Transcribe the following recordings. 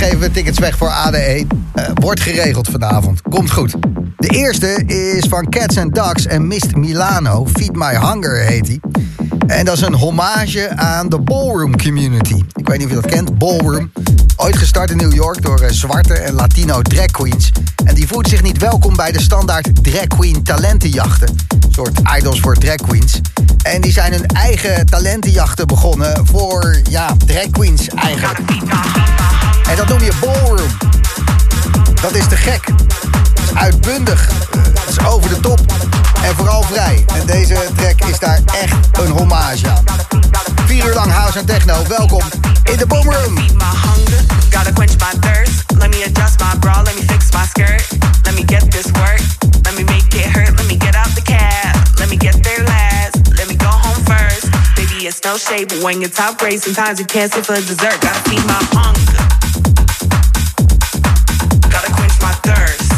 Geven we tickets weg voor ADE. Uh, wordt geregeld vanavond. Komt goed. De eerste is van Cats and Ducks en Mist Milano. Feed My Hunger heet hij. En dat is een hommage aan de ballroom community. Ik weet niet of je dat kent, ballroom. Ooit gestart in New York door uh, zwarte en Latino drag queens. En die voelt zich niet welkom bij de standaard drag queen talentenjachten. Soort idols voor drag queens. En die zijn hun eigen talentenjachten begonnen voor, ja, drag queens eigenlijk. En dat noem je ballroom. Dat is te gek. Dat is uitbundig. Dat is over de top. En vooral vrij. En deze track is daar echt een hommage aan. Vier uur lang house en techno. Welkom in de boomroom. Let me fix my skirt. Let me get this work. Let me make it hurt. It's no shade, but when you're top grade, sometimes you can't sit for dessert. Gotta feed my hunger. Gotta quench my thirst.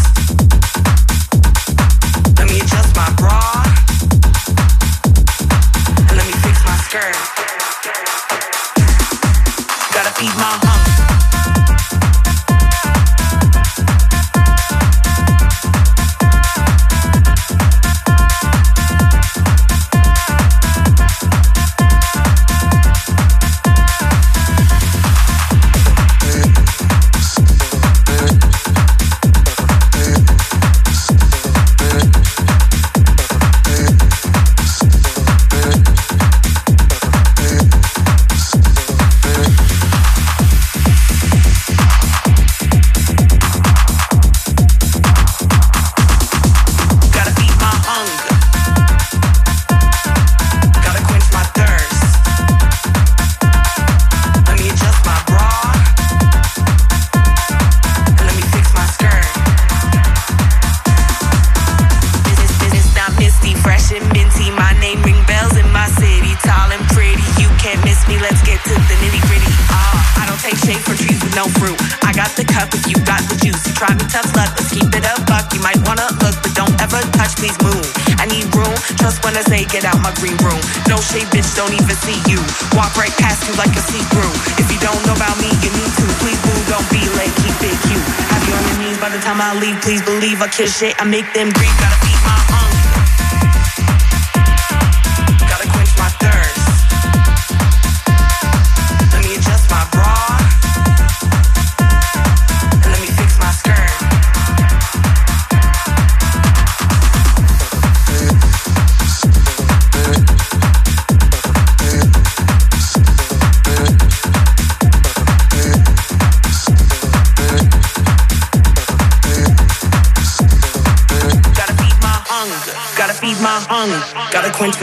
Please believe I kiss shit. I make them grieve, gotta feed my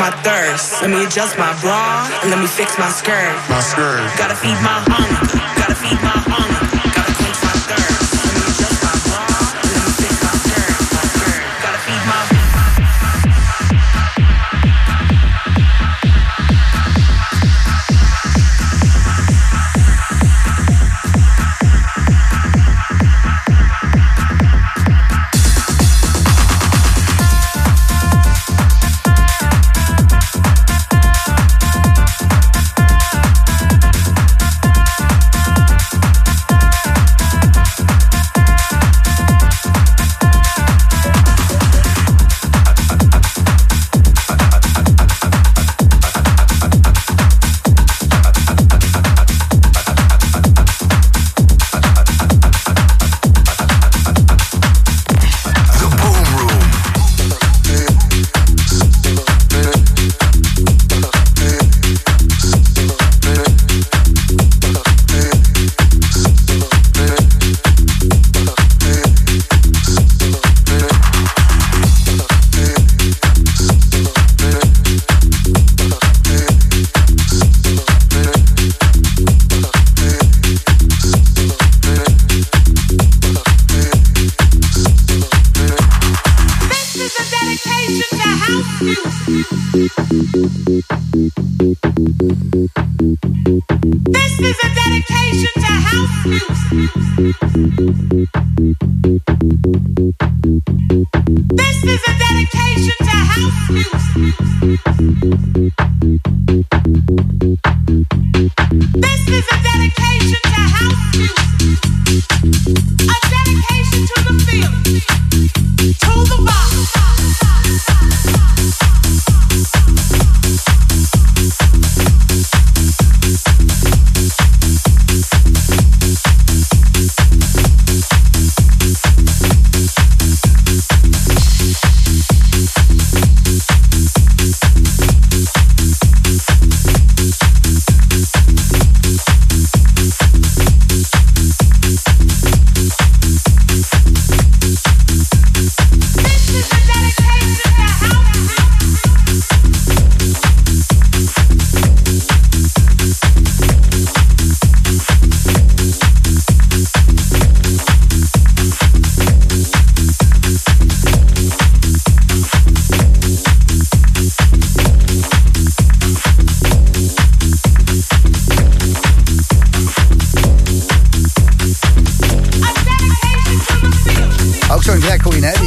my thirst. Let me adjust my bra and let me fix my skirt. My skirt. Gotta feed my hunger. Gotta feed my hunger.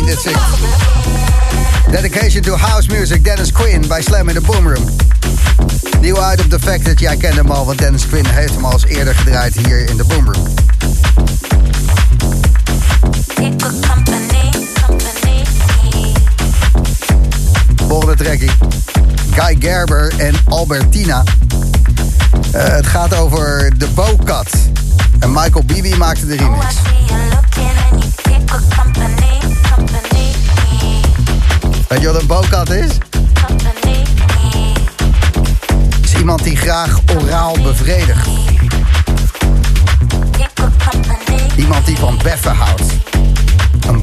Dit zingt. Dedication to House Music, Dennis Quinn bij Slam in the Boom Room. Nieuw uit op The Fact dat jij kende hem al, want Dennis Quinn heeft hem al eens eerder gedraaid hier in de Boom Room. Volgende trackie. Guy Gerber en Albertina. Uh, het gaat over de Bocat. En Michael Bibi maakte de remix. Weet je wat een Bocat is? Is iemand die graag oraal bevredigt. Iemand die van beffen houdt. Een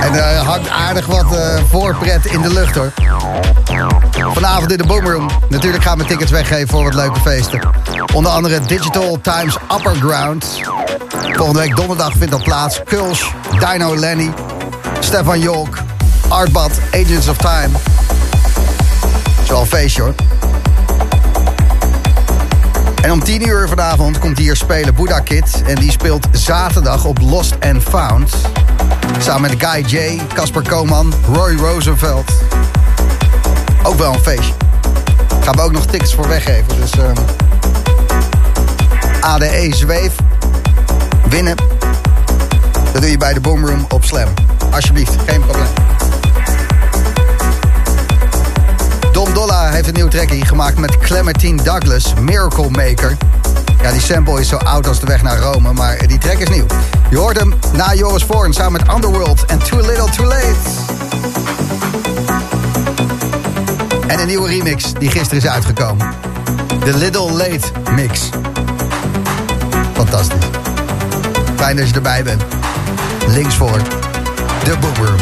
En er uh, hangt aardig wat uh, voorpret in de lucht hoor. Vanavond in de Boomroom. Natuurlijk gaan we tickets weggeven voor wat leuke feesten. Onder andere Digital Times Upper Ground. Volgende week donderdag vindt dat plaats. Kulsch, Dino Lenny, Stefan Jolk, Artbad, Agents of Time. Zo een feestje hoor. En om 10 uur vanavond komt hier spelen Buddha Kid. En die speelt zaterdag op Lost and Found. Samen met Guy J, Casper Koman, Roy Rosenveld. Ook wel een feestje. Gaan we ook nog tickets voor weggeven. Dus uh, ehm, ADE Zweef. Winnen. Dat doe je bij de Boomroom op Slam. Alsjeblieft, geen probleem. Dom Dolla heeft een nieuw trackie gemaakt met Clementine Douglas, Miracle Maker. Ja, die sample is zo oud als de weg naar Rome, maar die track is nieuw. Je hoort hem na Joris Voorn samen met Underworld en Too Little Too Late. En een nieuwe remix die gisteren is uitgekomen. De Little Late Mix. Fantastisch. Fijn dat je erbij bent. Links voor de Boom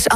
Gijs,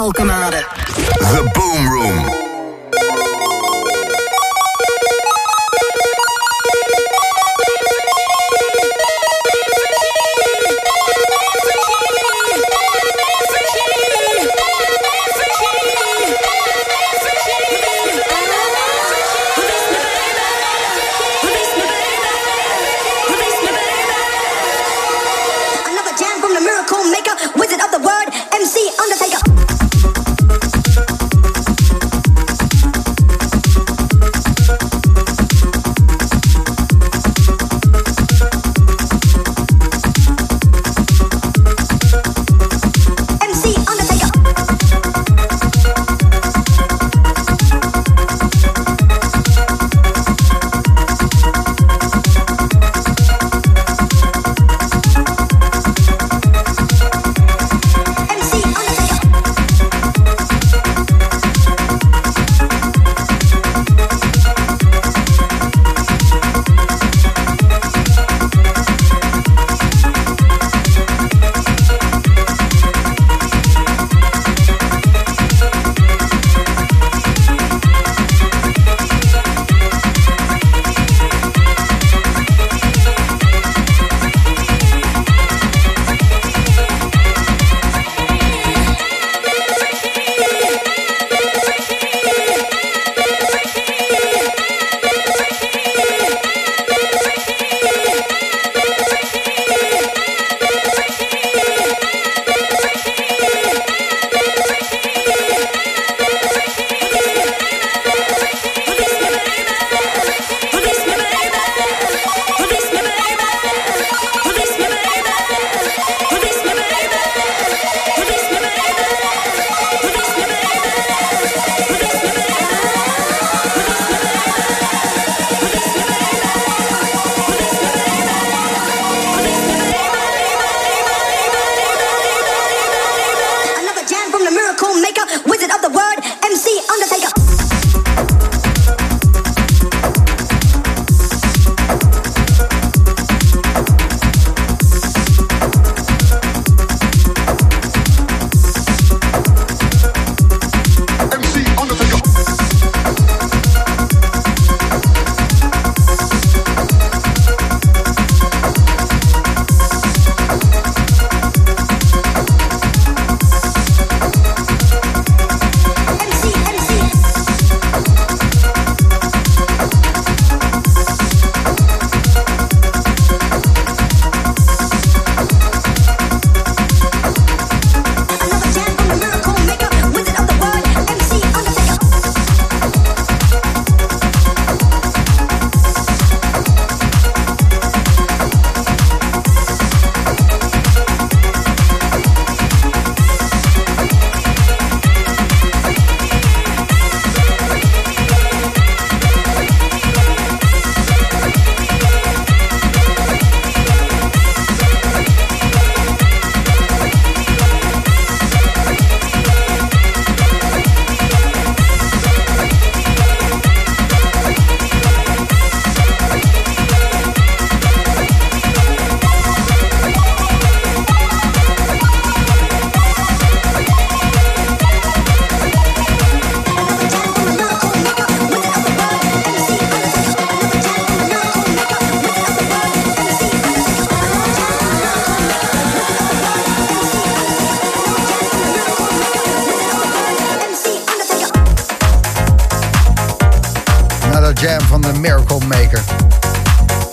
Miracle Maker.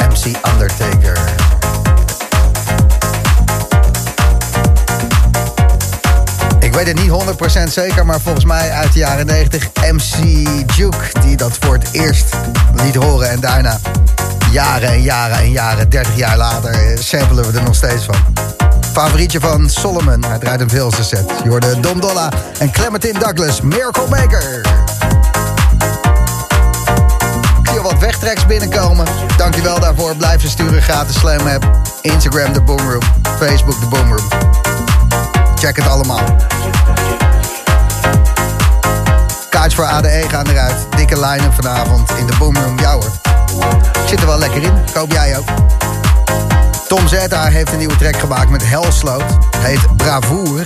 MC Undertaker. Ik weet het niet 100% zeker, maar volgens mij uit de jaren 90 MC Duke die dat voor het eerst liet horen en daarna jaren en jaren en jaren, 30 jaar later, eh, samplen we er nog steeds van. Favorietje van Solomon, hij draait een veel set. Je hoorde Dom Dolla en Clementine Douglas, Miracle Maker. Wat wegtreks binnenkomen. Dankjewel daarvoor. Blijf sturen gratis Slam app. Instagram de Boomroom. Facebook de Boomroom. Check het allemaal. Kaarts voor ADE gaan eruit. Dikke line-up vanavond in de Boomroom. Ja hoor. Ik zit er wel lekker in. Koop jij ook. Tom Zeta heeft een nieuwe track gemaakt met Helsloot. Heet Bravoer.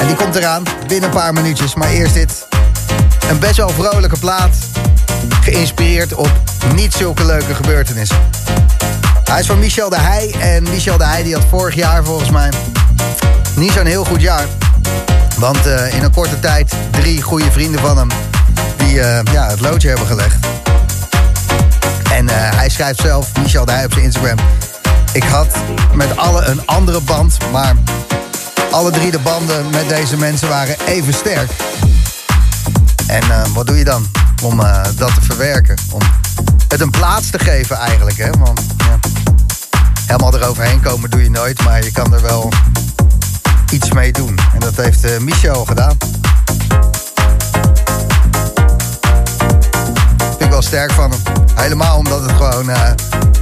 En die komt eraan binnen een paar minuutjes. Maar eerst dit. Een best wel vrolijke plaat. Geïnspireerd op niet zulke leuke gebeurtenissen. Hij is van Michel de Heij. En Michel de Heij die had vorig jaar volgens mij niet zo'n heel goed jaar. Want uh, in een korte tijd drie goede vrienden van hem... die uh, ja, het loodje hebben gelegd. En uh, hij schrijft zelf, Michel de Heij op zijn Instagram... Ik had met alle een andere band, maar alle drie de banden met deze mensen waren even sterk. En wat doe je dan om uh, dat te verwerken? Om het een plaats te geven eigenlijk, hè? Want ja, helemaal eroverheen komen doe je nooit, maar je kan er wel iets mee doen. En dat heeft uh, Michel gedaan. Vind ik wel sterk van hem. Helemaal omdat het gewoon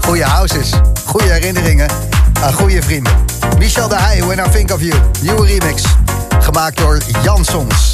goede house is. Goede herinneringen aan goede vrienden. Michel de Heij, When I Think of You. Nieuwe remix. Gemaakt door Jansons.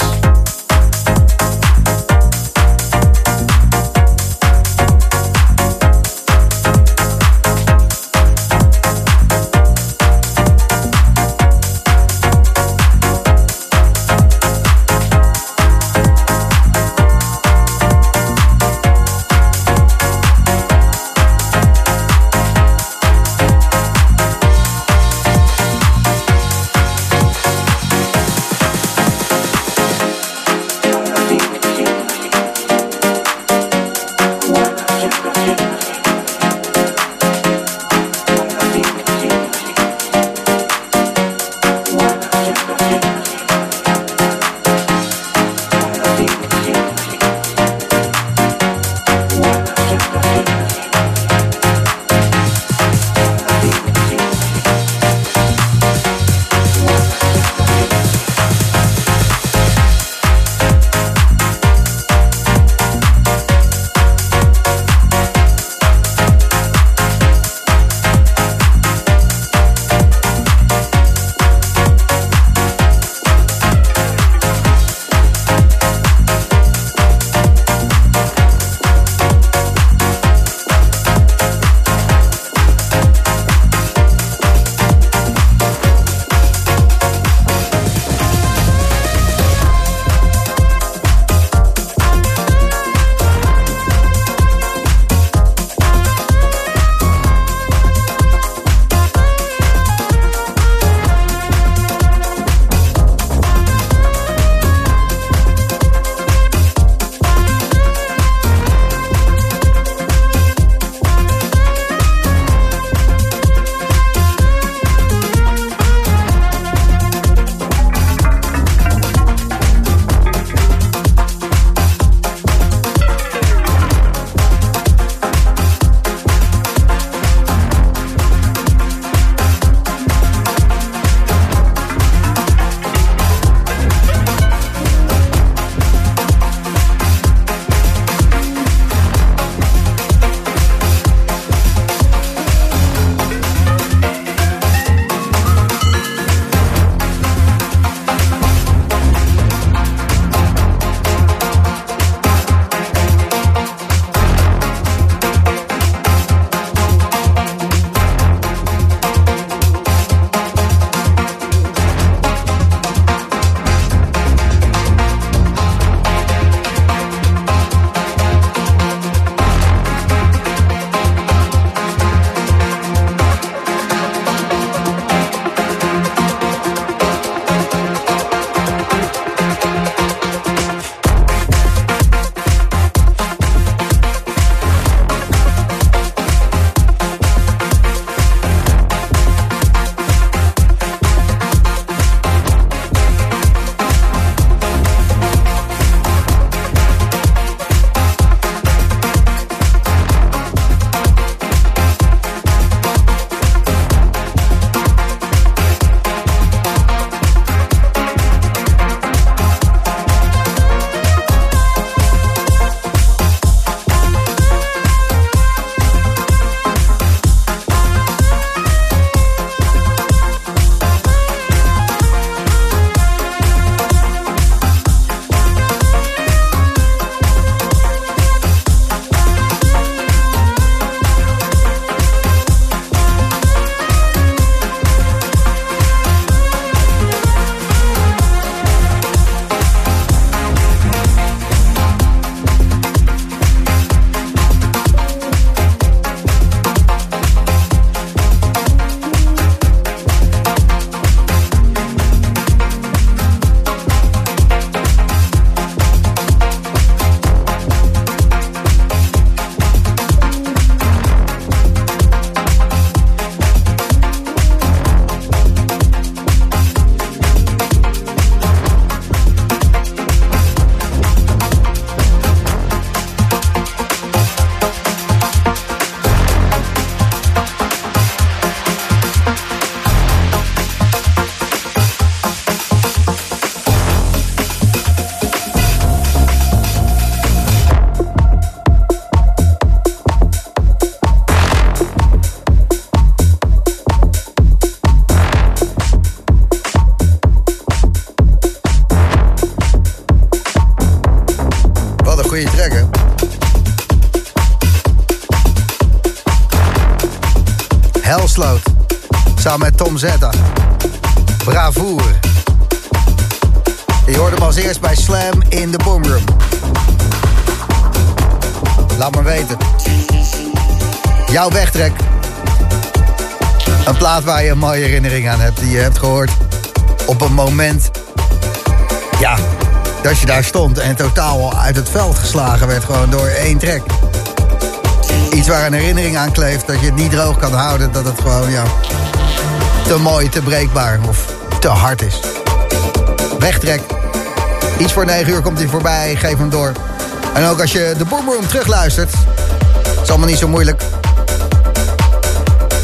Een mooie herinnering aan hebt. Die je hebt gehoord op een moment... Ja, dat je daar stond en totaal al uit het veld geslagen werd. Gewoon door één trek. Iets waar een herinnering aan kleeft. Dat je het niet droog kan houden. Dat het gewoon, ja... Te mooi, te breekbaar of te hard is. Wegtrek. Iets voor 9 uur komt hij voorbij. Geef hem door. En ook als je de Boomroom terugluistert. is allemaal niet zo moeilijk.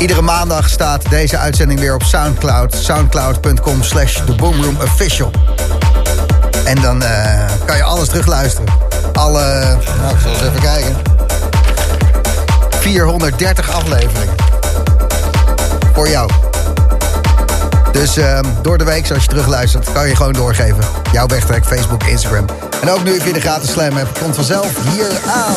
Iedere maandag staat deze uitzending weer op Soundcloud. Soundcloud.com slash Official. En dan eh, kan je alles terugluisteren. Alle, nou, ik zal eens even kijken. 430 afleveringen. Voor jou. Dus ehm, door de week, als je terugluistert, kan je gewoon doorgeven. Jouw wegtrek, Facebook, Instagram. En ook nu via de gratis Slam. Komt vanzelf hier aan.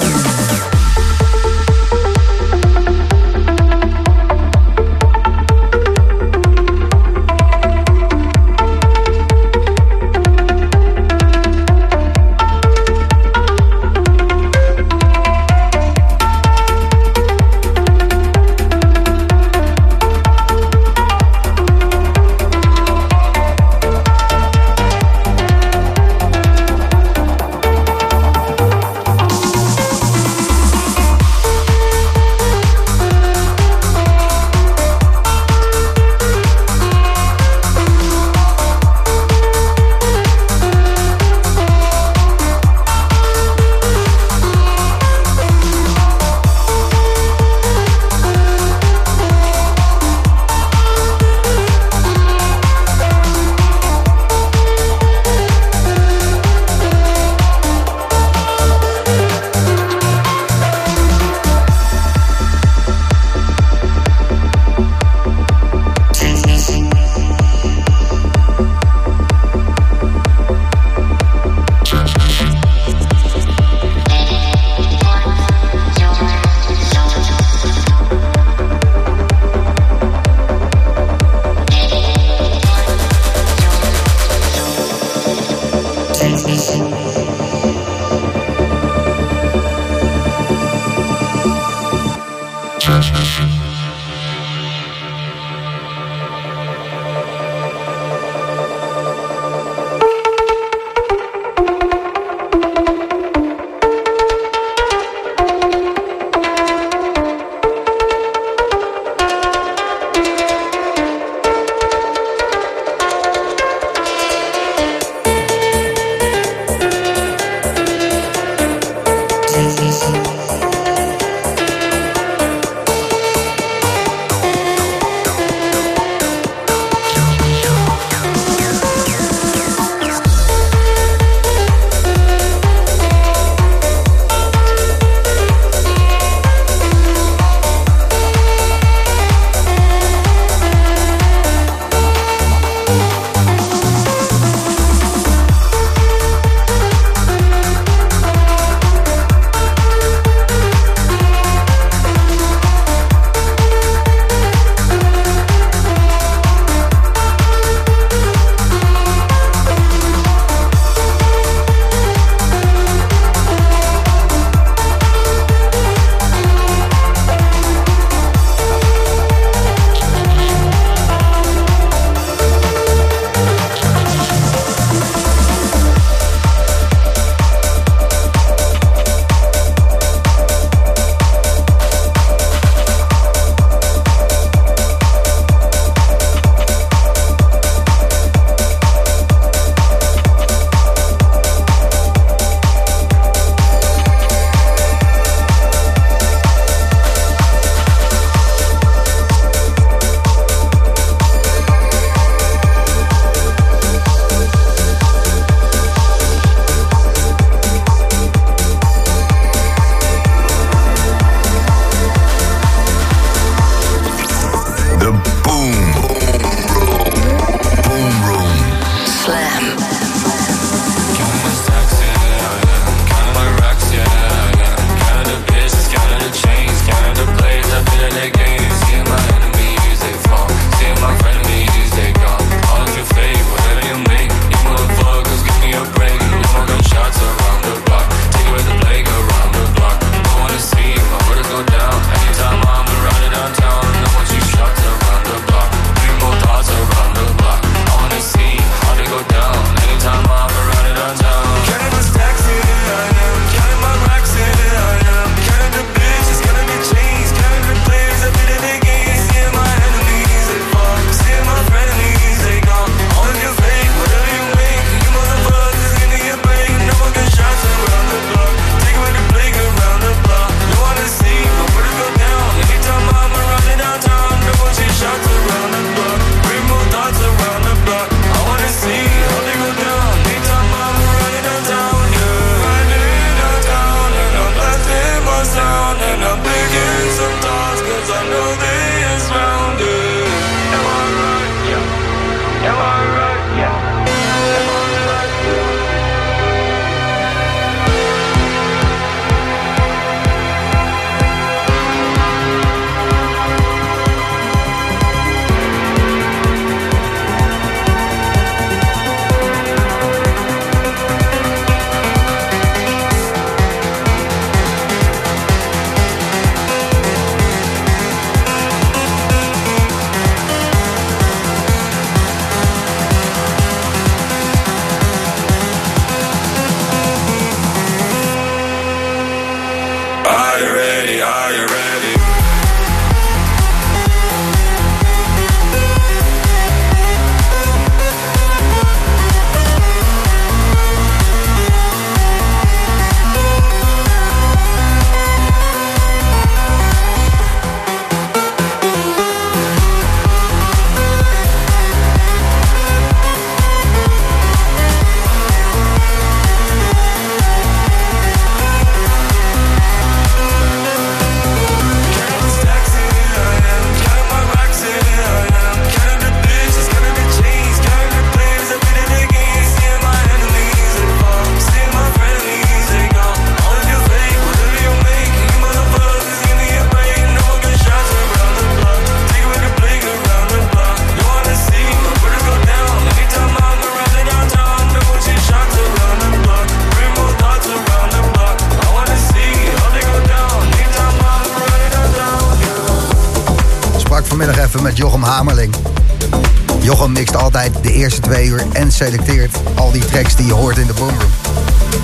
En selecteert al die tracks die je hoort in de boomroom.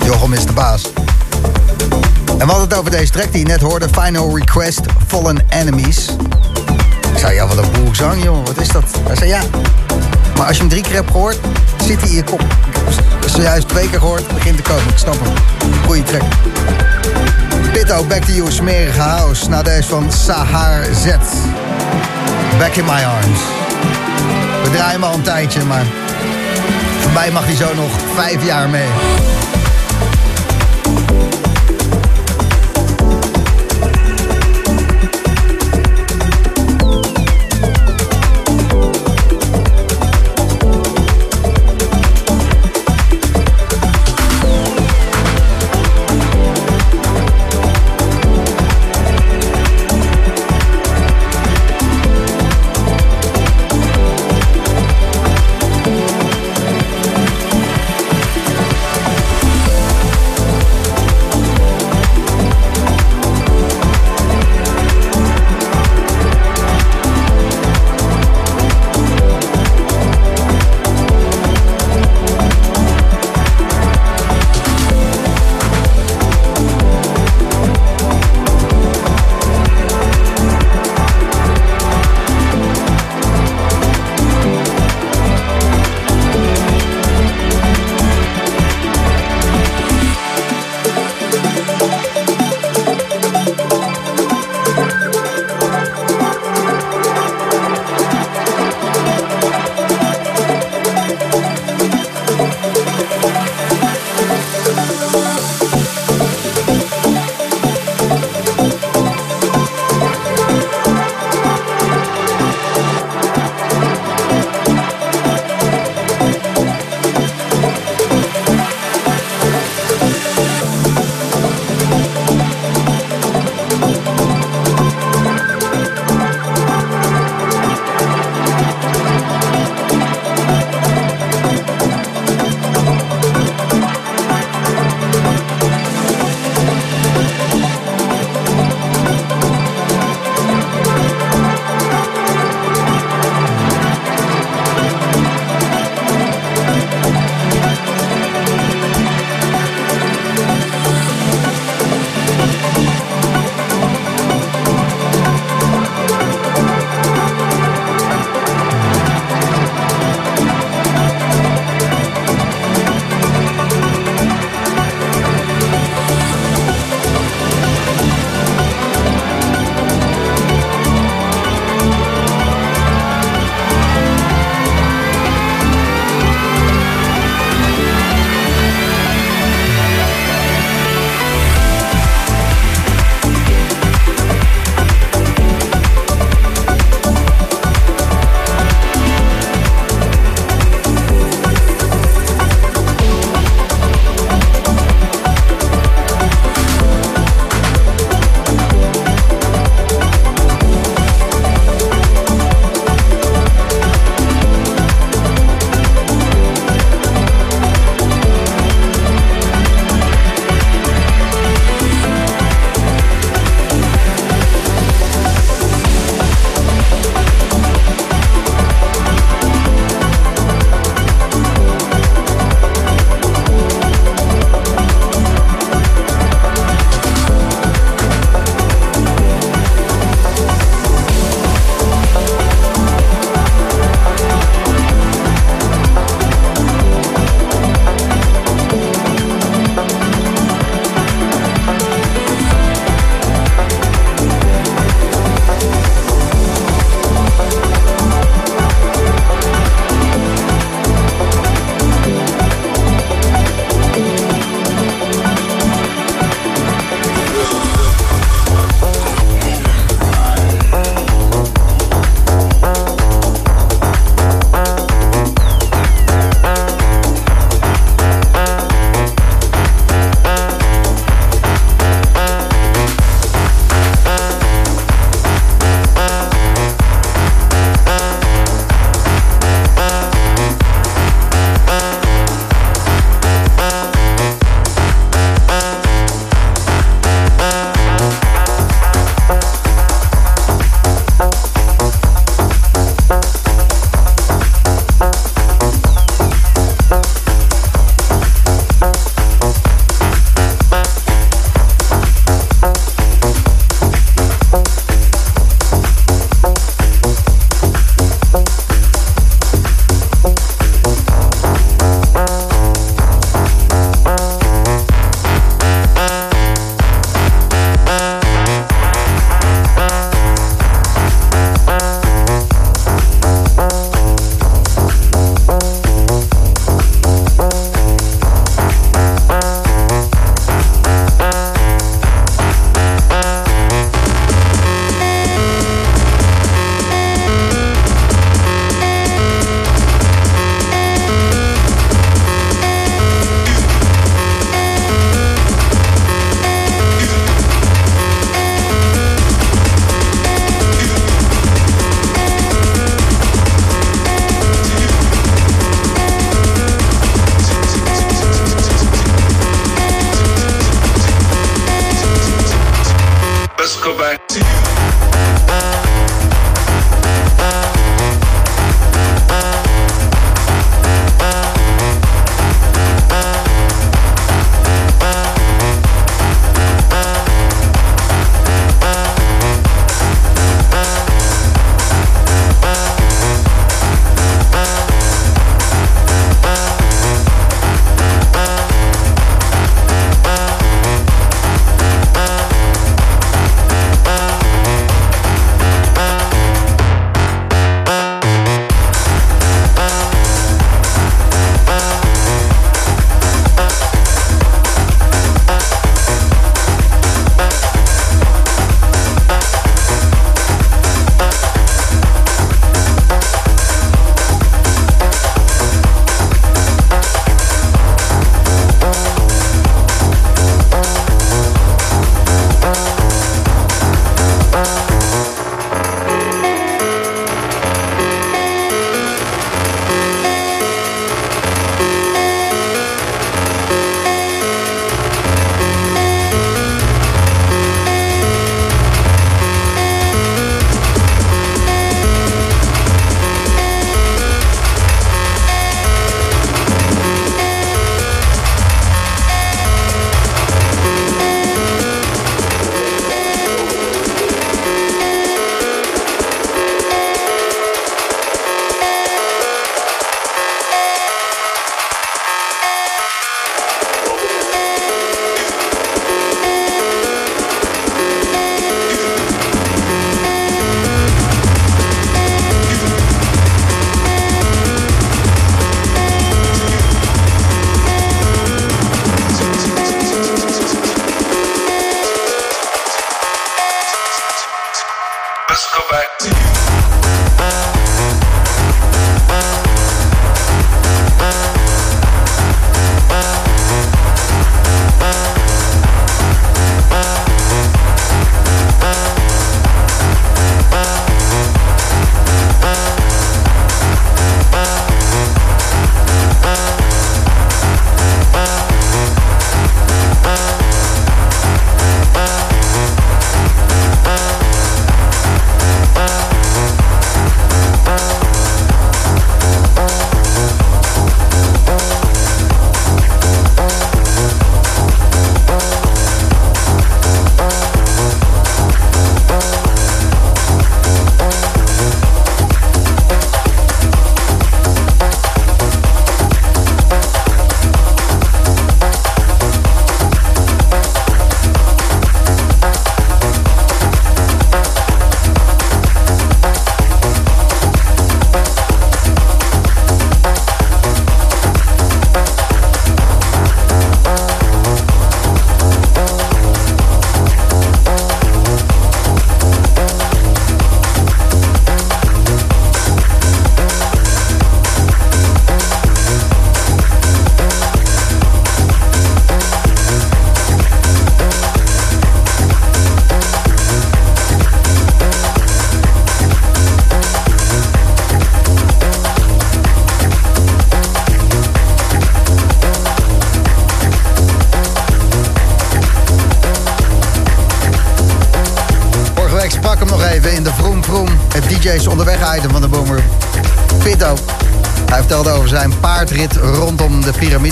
Jochem is de baas. En we hadden het over deze track die je net hoorde. Final Request, Fallen Enemies. Ik zei, ja, wat een boel zang, jongen. Wat is dat? Hij zei, ja. Maar als je hem drie keer hebt gehoord, zit hij in je kop. Zojuist twee keer gehoord, begint te komen. Ik snap hem. Goeie track. Pitto, Back to You, smerige house. Na deze van Sahar Z. Back in my arms. We draaien al een tijdje, maar... Mij mag hij zo nog vijf jaar mee.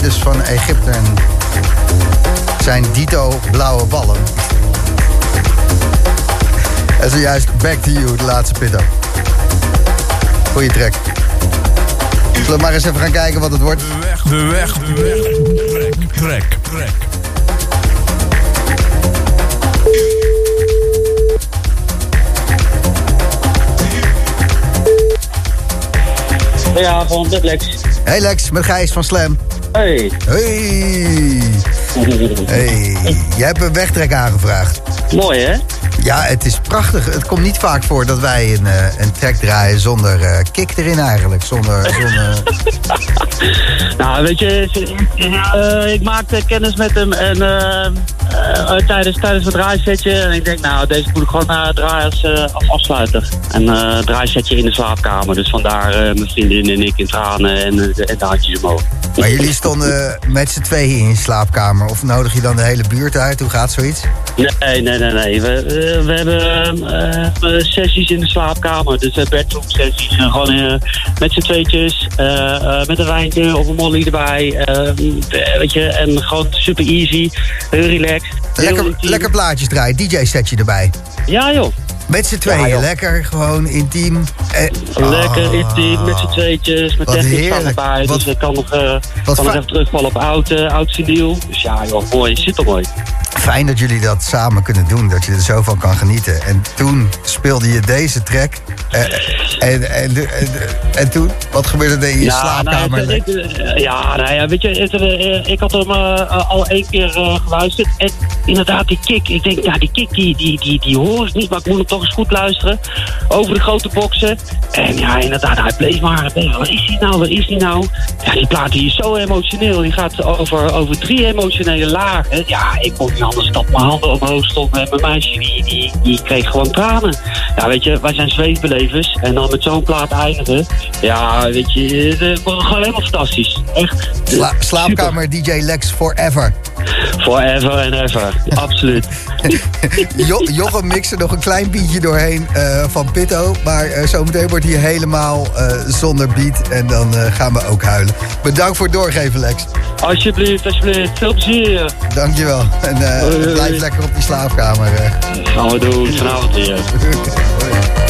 Piramides van Egypte en zijn dito blauwe ballen. En zojuist Back to You, de laatste Pitto. Goeie track. Zullen we maar eens even gaan kijken wat het wordt? De weg, de weg, de weg. Trek, trek, trek. Goedenavond, dit Lex. Hey Lex, met Gijs van Slam. Hey. Hey. Hey. Jij hebt een wegtrek aangevraagd. Mooi hè? Ja, het is prachtig. Het komt niet vaak voor dat wij een, eh, een track draaien zonder eh, kick erin eigenlijk. Zonder, zonder... Nou, weet je, eh, ik maakte kennis met hem en tijdens, tijdens het draaisetje. En ik denk, nou, deze moet ik gewoon draaien als, als afsluiter. En eh draaisetje in de slaapkamer. Dus vandaar mijn vriendin en ik in tranen en, en de handjes omhoog. Maar jullie stonden met z'n tweeën in je slaapkamer. Of nodig je dan de hele buurt uit? Hoe gaat zoiets? Nee, nee, nee, nee. We, we hebben eh, eh, sessies in de slaapkamer. Dus uh, bedroom sessies. En gewoon met z'n tweetjes. met een wijntje of een molly erbij. weet je, en gewoon super easy. Heel relaxed. Lekker, lekker plaatjes draaien. DJ-setje erbij. Ja joh. Met z'n tweeën. Ja, lekker, gewoon intiem. Eh, Lekker ah. intiem met z'n tweetjes. Met technisch van erbij. Wat- dus ik kan nog, wat kan nog fi- even terugvallen op oud, oud vinyl. Dus ja joh, mooi. Zit er mooi. Fijn dat jullie dat samen kunnen doen. Dat je er zo van kan genieten. En toen speelde je deze track. Eh, en, en, en, en toen? Wat gebeurde er in je slaapkamer? nou, eh, ja, nou ja, weet je, het, eh, ik had hem eh, al één keer eh, geluisterd. En inderdaad, die kick. Ik denk, ja, die kick, die, die, die, die hoor ik niet. Maar ik moet hem toch eens goed luisteren. Over de grote boksen. En ja, inderdaad, hij bleef maar. Waar is hij nou? Waar is hij nou? Ja, die plaat die is zo emotioneel. Die gaat over, over drie emotionele lagen. Ja, ik kon niet anders dat mijn handen omhoog stonden. En mijn meisje, die, die, die kreeg gewoon tranen. Ja, weet je, wij zijn zweefbelevers. En dan met zo'n plaat eindigen. Ja, weet je, het was gewoon helemaal fantastisch. Echt. Sla- slaapkamer DJ Lex Forever. Forever and ever. Absoluut. Jo Jochem mixt er nog een klein beatje doorheen eh, van Pitto. Maar eh, zometeen wordt hij helemaal eh, zonder beat. En dan gaan we ook huilen. Bedankt voor het doorgeven, Lex. Alsjeblieft, alsjeblieft. Veel plezier. Dankjewel. En blijf lekker op die slaapkamer. Gaan we doen. Vanavond weer.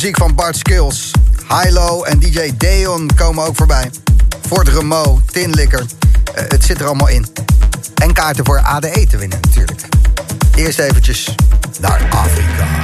muziek van Bart Skills. Hilo en DJ Deon komen ook voorbij. Fort Remo, Tinlikker. Eh, het zit er allemaal in. En kaarten voor ADE te winnen natuurlijk. Eerst eventjes naar Afrika.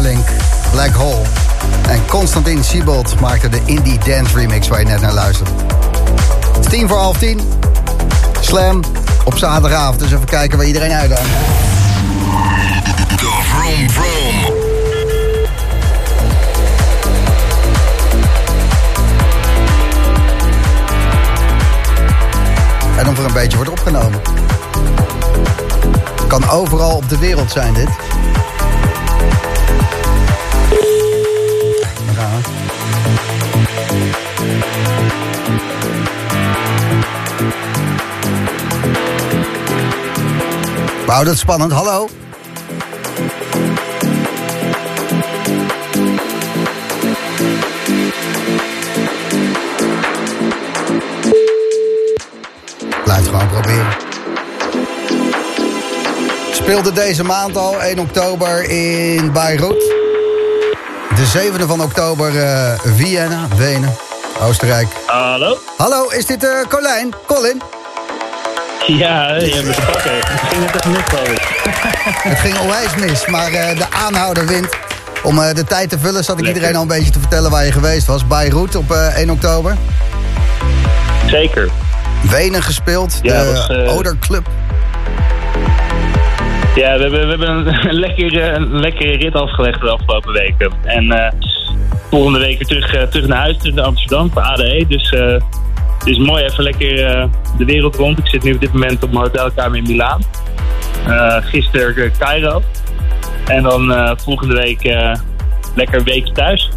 Link Black Hole. En Constantin Siebold maakte de Indie Dance remix waar je net naar luistert. Het is tien voor half tien. Slam op zaterdagavond. Dus even kijken waar iedereen uit aan. En om er een beetje wordt opgenomen. Kan overal op de wereld zijn dit. Wauw, dat is spannend. Hallo. Blijf gewoon proberen. Speelde deze maand al, 1 oktober, in Beirut. De 7e van oktober, uh, Vienna, Wenen, Oostenrijk. Hallo. Hallo, is dit uh, Colijn? Colin? Ja, je hebt me te pakken. Het ging net even mis, geloof ik. Het ging onwijs mis, maar eh, de aanhouder wint. Om eh, de tijd te vullen zat ik Lekker. iedereen al een beetje te vertellen waar je geweest was. Beirut op eh, 1 oktober. Zeker. Wenen gespeeld, Ja, de was, eh, Oder Club. Ja, we hebben, we hebben een, lekkere, een lekkere rit afgelegd de afgelopen weken. En eh, volgende week weer terug, eh, terug naar huis, terug naar Amsterdam voor ADE. Dus het is mooi even lekker eh, de wereld rond. Ik zit nu op dit moment op mijn hotelkamer in Milaan. Eh gisteren eh, Cairo. En dan volgende week lekker een weekje thuis.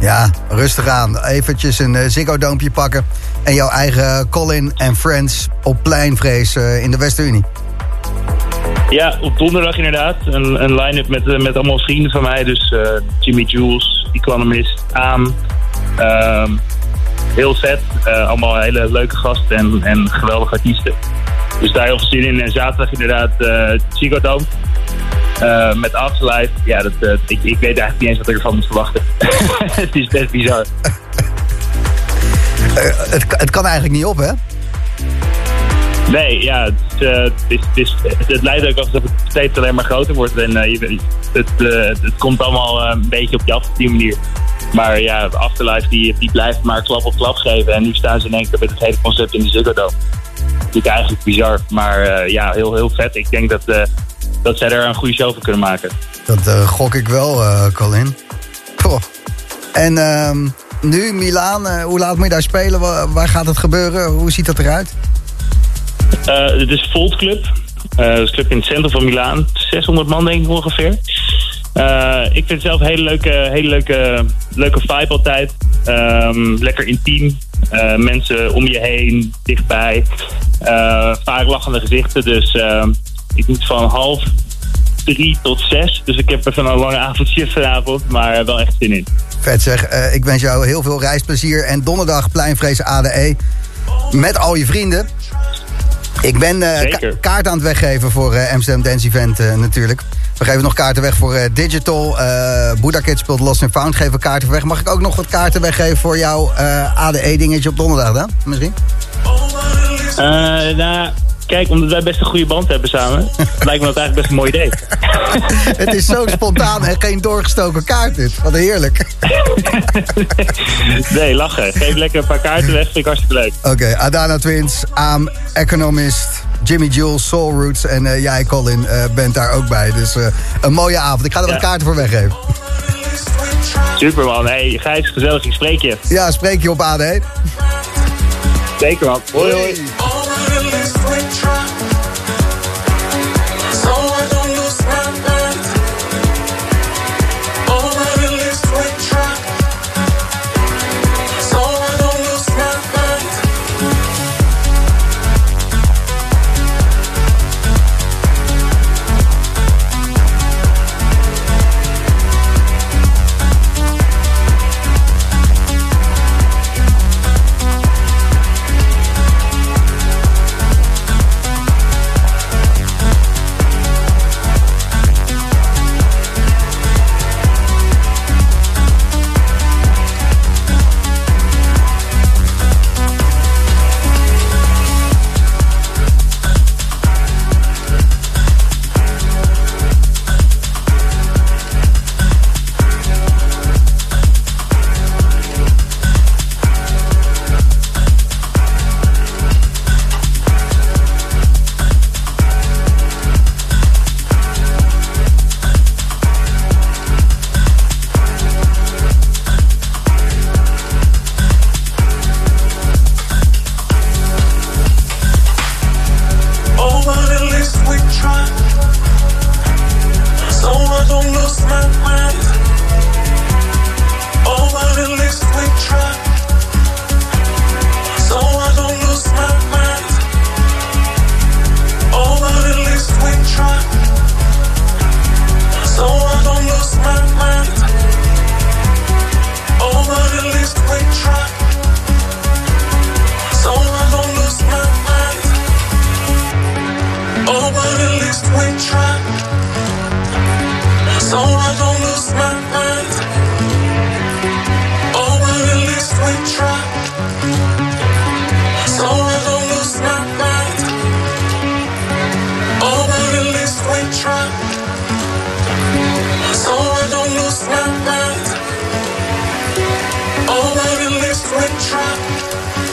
Ja, rustig aan. Eventjes een uh, Ziggo Doompje pakken. En jouw eigen Colin en Friends op pleinvrees in de West-Unie. Ja, op donderdag inderdaad. Een, een line-up met, met allemaal vrienden van mij. Dus Jimmy Jules, Economist, Aam. ehm, heel vet. Eh, allemaal hele leuke gasten en, en geweldige artiesten. Dus daar heel veel zin in. En zaterdag inderdaad uh, Ziggo Dome. Eh, met Afterlife. Ja, dat, eh, ik, ik weet eigenlijk niet eens wat ik ervan moet verwachten. het is best bizar. Eh, het, het kan eigenlijk niet op, hè? Nee, ja, het, eh, het, is, het, is, het lijkt ook alsof het steeds alleen maar groter wordt. En eh, je, het, eh, het komt allemaal eh, een beetje op je af op die manier. Maar ja, Afterlife die, die blijft maar klap op klap geven. En nu staan ze in één keer met het hele concept in de Ziggo Dome. Is eigenlijk bizar. Maar eh, ja, heel, heel vet. Ik denk dat, eh, dat zij er een goede show van kunnen maken. Dat eh, gok ik wel, Colin. En ehm, nu, Milaan, hoe laat moet je daar spelen? Wa- waar gaat het gebeuren? Hoe ziet dat eruit? Het is Volt Club. Eh, dat is club in het centrum van Milaan. 600 man denk ik ongeveer. Eh, ik vind het zelf een hele leuke, hele leuke, leuke vibe altijd. Ehm, lekker intiem. Eh, mensen om je heen, dichtbij. Vaak lachende gezichten. Dus ehm, ik moet van half drie tot zes. Dus ik heb even een lange avondje vanavond. Maar wel echt zin in. Vet zeg, ik wens jou heel veel reisplezier. En donderdag pleinvrees ADE. Met al je vrienden. Ik ben eh, Zeker. ka- kaart aan het weggeven voor eh, Amsterdam Dance Event eh, natuurlijk. We geven nog kaarten weg voor eh, Digital. eh Buddha Kids speelt Lost and Found. Geven kaarten weg. Mag ik ook nog wat kaarten weggeven voor jouw eh, ADE-dingetje op donderdag dan? Misschien? Eh, nou, kijk, omdat wij best een goede band hebben samen. lijkt me dat eigenlijk best een mooi idee. Het is zo spontaan en geen doorgestoken kaart dit. Wat heerlijk. Nee, lachen. Geef lekker een paar kaarten weg. Vind ik hartstikke leuk. Oké, Adana Twins, Aam, Economist, Jimmy Jules, Soul Roots en eh, jij, Colin, eh, bent daar ook bij. Dus eh, een mooie avond. Ik ga er wat kaarten voor weggeven. Super man. Hey, Gijs, gezellig. Ik spreek je. Ja, spreek je op AD. Zeker man. Hoi twin trap.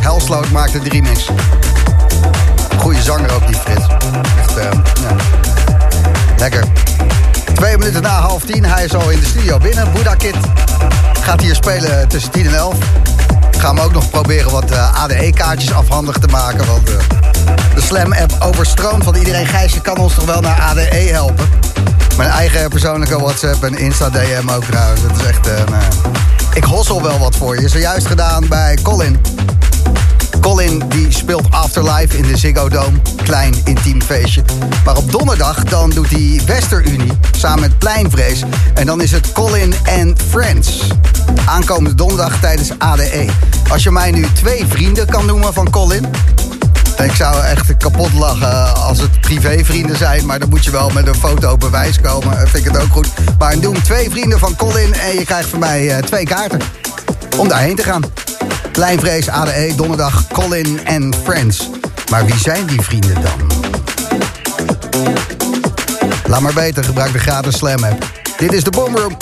Helsloot maakte de remix. Goeie zanger ook, die Frits. Echt, eh. Lekker. Twee minuten na half tien, hij is al in de studio binnen. Buddha Kid gaat hier spelen tussen 10 en 11. Gaan we ook nog proberen wat eh, ADE-kaartjes afhandig te maken. Want eh, de Slam-app overstroomt van iedereen. Gijsje kan ons toch wel naar ADE helpen. Mijn eigen persoonlijke WhatsApp en Insta-DM ook trouwens. Het is echt... eh, nou ik hossel wel wat voor je. Zojuist gedaan bij Colin. Colin die speelt Afterlife in de Ziggo Dome. Klein, intiem feestje. Maar op donderdag dan doet hij Westerunie samen met Pleinvrees. En dan is het Colin and Friends. Aankomende donderdag tijdens ADE. Als je mij nu twee vrienden kan noemen van Colin... Ik zou echt kapot lachen als het privévrienden zijn. Maar dan moet je wel met een foto bewijs komen. Vind ik het ook goed. Maar noem twee vrienden van Colin en je krijgt van mij eh, twee kaarten. Om daarheen te gaan. Pleinvrees, ADE, donderdag, Colin en Friends. Maar wie zijn die vrienden dan? Laat maar beter, gebruik de gratis Slam app. Dit is de Boomroom.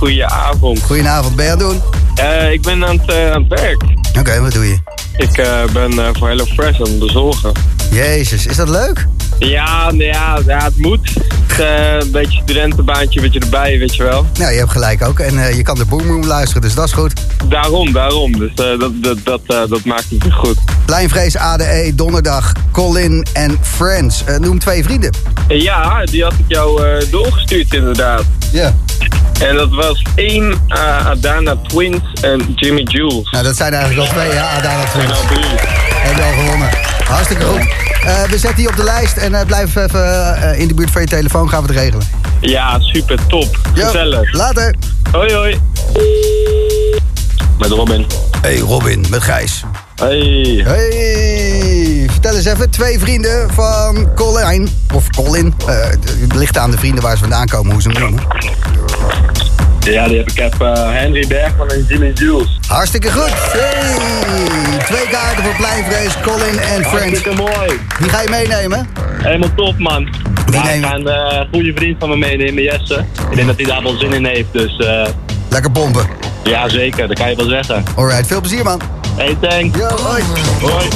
Goedenavond. Goedenavond, ben je aan het doen? Eh, ik ben aan het, eh, aan het werk. Oké, wat doe je? Ik eh, ben voor HelloFresh aan het bezorgen. Jezus, is dat leuk? Ja, nee, ja, ja het moet. Het, een beetje studentenbaantje, een beetje erbij, weet je wel. Nou, je hebt gelijk ook. En je kan de Boom Room luisteren, dus dat is goed. Daarom, daarom. Dus dat, dat, dat, dat maakt het goed. Lijnvrees ADE, donderdag, Colin en Friends. Noem twee vrienden. En ja, die had ik jou doorgestuurd inderdaad. Ja. En dat was één eh, Adana Twins en Jimmy Jules. Nou, dat zijn eigenlijk al twee, ja, Adana En Twins. al drie. Heb je al gewonnen. Hartstikke goed. Eh, we zetten die op de lijst en eh, blijf even eh, in de buurt van je telefoon. Gaan we het regelen. Ja, super, top. Jo, Gezellig. Later. Hoi, hoi. Met Robin. Hey Robin, met Gijs. Hey. Hey, vertel eens even. Twee vrienden van Colin. Of Colin. Eh, het ligt aan de vrienden waar ze vandaan komen, hoe ze hem noemen. Ja, die heb ik. Ik heb eh, Henry Bergman en Jimmy Jules. Hartstikke goed. Hey, twee kaarten voor Pleinvrees, Colin en Friends. Hartstikke mooi. Die ga je meenemen? Helemaal top, man. Wie Ja, ik ga een eh, goede vriend van me meenemen, Jesse. Ik denk dat hij daar wel zin in heeft, dus eh, Lekker pompen. ja, zeker. Dat kan je wel zeggen. Alright, veel plezier man. Hey, thanks. Yo, hoi. Hoi.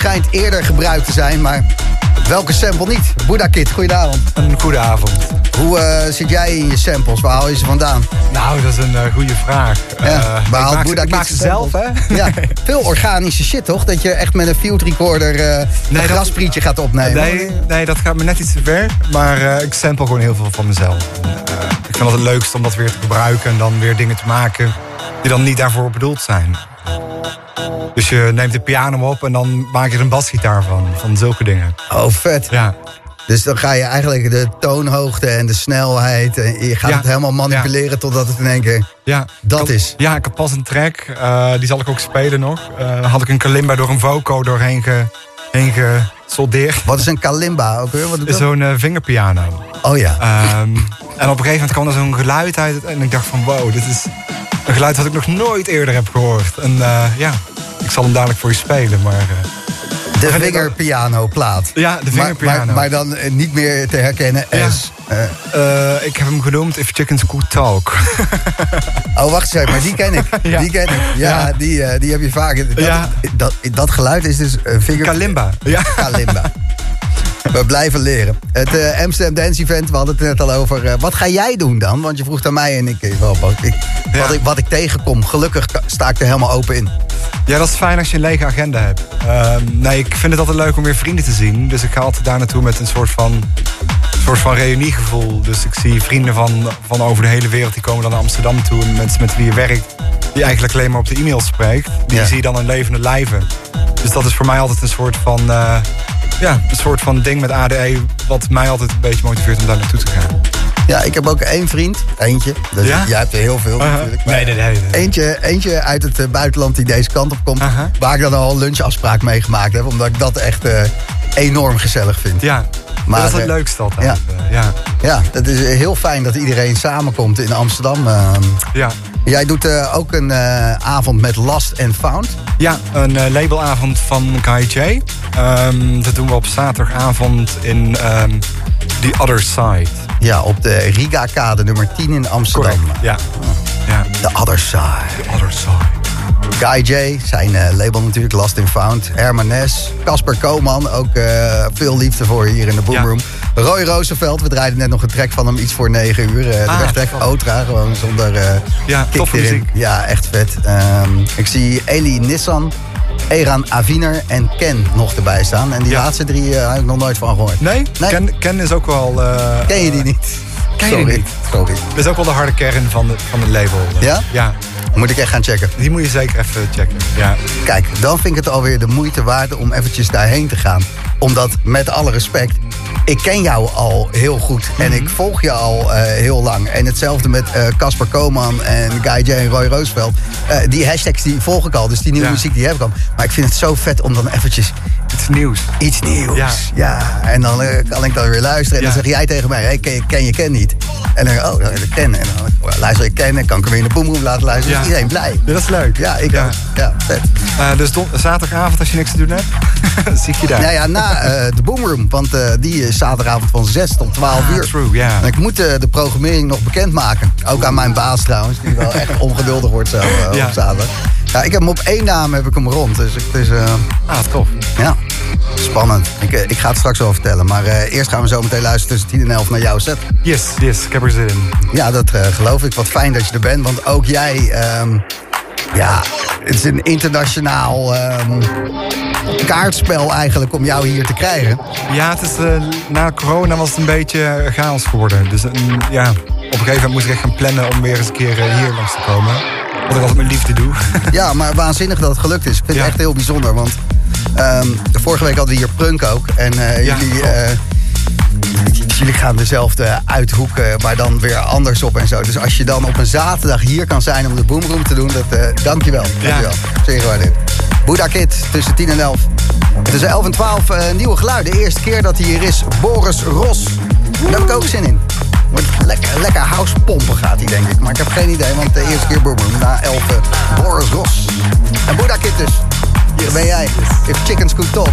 Schijnt eerder gebruikt te zijn, maar welke sample niet? Buddha Kid, goedenavond. Een goede avond. Hoe eh, zit jij in je samples? Waar haal je ze vandaan? Nou, dat is een eh, goede vraag. Ja, waar ik haalt Buddha Kid ze zelf, hè? Ja, veel organische shit, toch? Dat je echt met een field recorder een dat- grasprietje gaat opnemen. Nee, nee, dat gaat me net iets te ver. Maar ik sample gewoon heel veel van mezelf. Ik vind het het leukst om dat weer te gebruiken en dan weer dingen te maken die dan niet daarvoor bedoeld zijn. Dus je neemt de piano op en dan maak je er een basgitaar van. Van zulke dingen. Oh, vet. Ja. Dus dan ga je eigenlijk de toonhoogte en de snelheid... en je gaat Ja. het helemaal manipuleren totdat het in één keer Ja, dat is. Ja, ik had pas een track. eh, die zal ik ook spelen nog. Eh, had ik een kalimba door een voco doorheen ge, heen gesoldeerd. Wat is een kalimba ook weer? Wat is zo'n eh, vingerpiano. Oh ja. Ehm, en op een gegeven moment kwam er zo'n geluid uit. En ik dacht van wow, dit is een geluid wat ik nog nooit eerder heb gehoord. En ja, ik zal hem dadelijk voor je spelen. Maar, eh, De vingerpiano plaat. Ja, de vingerpiano. maar, maar dan eh, niet meer te herkennen Ja. als... eh, ik heb hem genoemd If Chickens Could Talk. oh, wacht eens maar die ken ik. Ja. Die ken ik. Ja, Ja. Die, die heb je vaak. Dat, Ja. dat, dat geluid is dus een vinger... Kalimba. Ja. Kalimba. We blijven leren. Het eh, Amsterdam Dance Event, we hadden het net al over. eh, wat ga jij doen dan? Want je vroeg aan mij en ik, eh, wat, ik, wat, ik, wat ik tegenkom. Gelukkig sta ik er helemaal open in. Ja, dat is fijn als je een lege agenda hebt. Ehm, nee, ik vind het altijd leuk om weer vrienden te zien. Dus ik ga altijd daar naartoe met een soort van, soort van reuniegevoel. Dus ik zie vrienden van, van over de hele wereld die komen dan naar Amsterdam toe. En mensen met wie je werkt, die eigenlijk alleen maar op de e-mail spreekt. Die Ja. zie je dan in levende lijven. Dus dat is voor mij altijd een soort van, eh, ja, een soort van ding met ADE... wat mij altijd een beetje motiveert om daar naartoe te gaan. Ja, ik heb ook één vriend. Eentje. Dus Ja? Jij hebt er heel veel Uh-huh. natuurlijk. Nee, nee, nee, nee. Eentje, eentje uit het eh, buitenland die deze kant op komt. Waar ik dan al een lunchafspraak mee gemaakt heb. Omdat ik dat echt eh, enorm gezellig vind. Ja, Maar, dat is het eh, leukste altijd. ja. eh, ja. Ja, dat is heel fijn dat iedereen samenkomt in Amsterdam. ehm. ja. Jij doet eh, ook een avond met Last and Found. Ja, een labelavond van Kai J. Ehm, dat doen we op zaterdagavond in ehm The Other Side. Ja, op de Riga-kade nummer 10 in Amsterdam. Ja. ja. The Other Side. The Other Side. Guy J, zijn eh, label natuurlijk, Last and Found. Herman Ness, Casper Koman, ook eh, veel liefde voor hier in de Boomroom. Roy Roosevelt, we draaiden net nog een track van hem, iets voor 9 uur. eh, de Ah, wegtrek. Otra, gewoon zonder Ja, kick erin. Ja, echt vet. Ehm, ik zie Eli Nissan, Eran Aviner en Ken nog erbij staan. En die laatste drie heb ik nog nooit van gehoord. Nee? Ken, Ken is ook wel... Ken je die niet? Ken Sorry. niet? Sorry. Dat is ook wel de harde kern van, de, van het label. Ja? Ja. Moet ik echt gaan checken. Die moet je zeker even checken. Ja. Kijk, dan vind ik het alweer de moeite waard om eventjes daarheen te gaan. Omdat, met alle respect, ik ken jou al heel goed. En ik volg je al eh, heel lang. En hetzelfde met eh, Casper Koman en Guy J en Roy Roosevelt. Eh, die hashtags die volg ik al, dus die nieuwe Ja. muziek die heb ik al. Maar ik vind het zo vet om dan eventjes... Iets nieuws. Iets nieuws. Ja. Ja. En dan eh, kan ik dan weer luisteren. En dan zeg jij tegen mij, hey, ken, je, ken je Ken niet? En dan oh, ik ken. En dan luister ik Ken en kan ik hem weer in de boomroom laten luisteren. Ja. Is iedereen blij. Dat is leuk. Ja, ik Ja. ook. Ja, vet. Eh, dus zaterdagavond, als je niks te doen hebt, zie ik je daar. Ja, ja, na eh, de Boomroom. Want die is zaterdagavond van 6 tot 12 Ah, uur. true, ja. En ik moet de programmering nog bekendmaken. Ook aan mijn baas trouwens, die wel echt ongeduldig wordt zo op zaterdag. Ja, ik heb hem op één naam heb ik hem rond. Dus het is... eh, Ah, tof. ja, spannend. Ik, eh, ik ga het straks wel vertellen. Maar eh, eerst gaan we zo meteen luisteren tussen 10 en 11 naar jouw set. Yes, yes, ik heb er zin in. Ja, dat geloof ik. Wat fijn dat je er bent. Want ook jij... ehm, ja, het is een internationaal ehm, kaartspel eigenlijk om jou hier te krijgen. Ja, het is, na corona was het een beetje chaos geworden. Dus een, ja, op een gegeven moment moest ik echt gaan plannen om weer eens een keer hier langs te komen. Wat ik altijd met liefde doe. Ja, maar waanzinnig dat het gelukt is. Ik vind Ja. het echt heel bijzonder. Want ehm, de vorige week hadden we hier Prunk ook. En eh, Ja, jullie, klopt. eh, jullie gaan dezelfde uithoeken, maar dan weer anders op en zo. Dus als je dan op een zaterdag hier kan zijn om de Boomroom te doen, dat, eh dankjewel. Dankjewel. Zeer gewaardeerd. Buddha Kid tussen 10 en 11. Tussen 11 en 12 eh, nieuwe geluiden. De eerste keer dat hij hier is, Boris Ros. Daar heb ik ook zin in. Lekker, lekker housepompen gaat hij, denk ik. Maar ik heb geen idee, want de eerste keer Boomroom. Na 11 eh, Boris Ros. En Buddha Kid dus. Hier ben jij. If chickens could talk.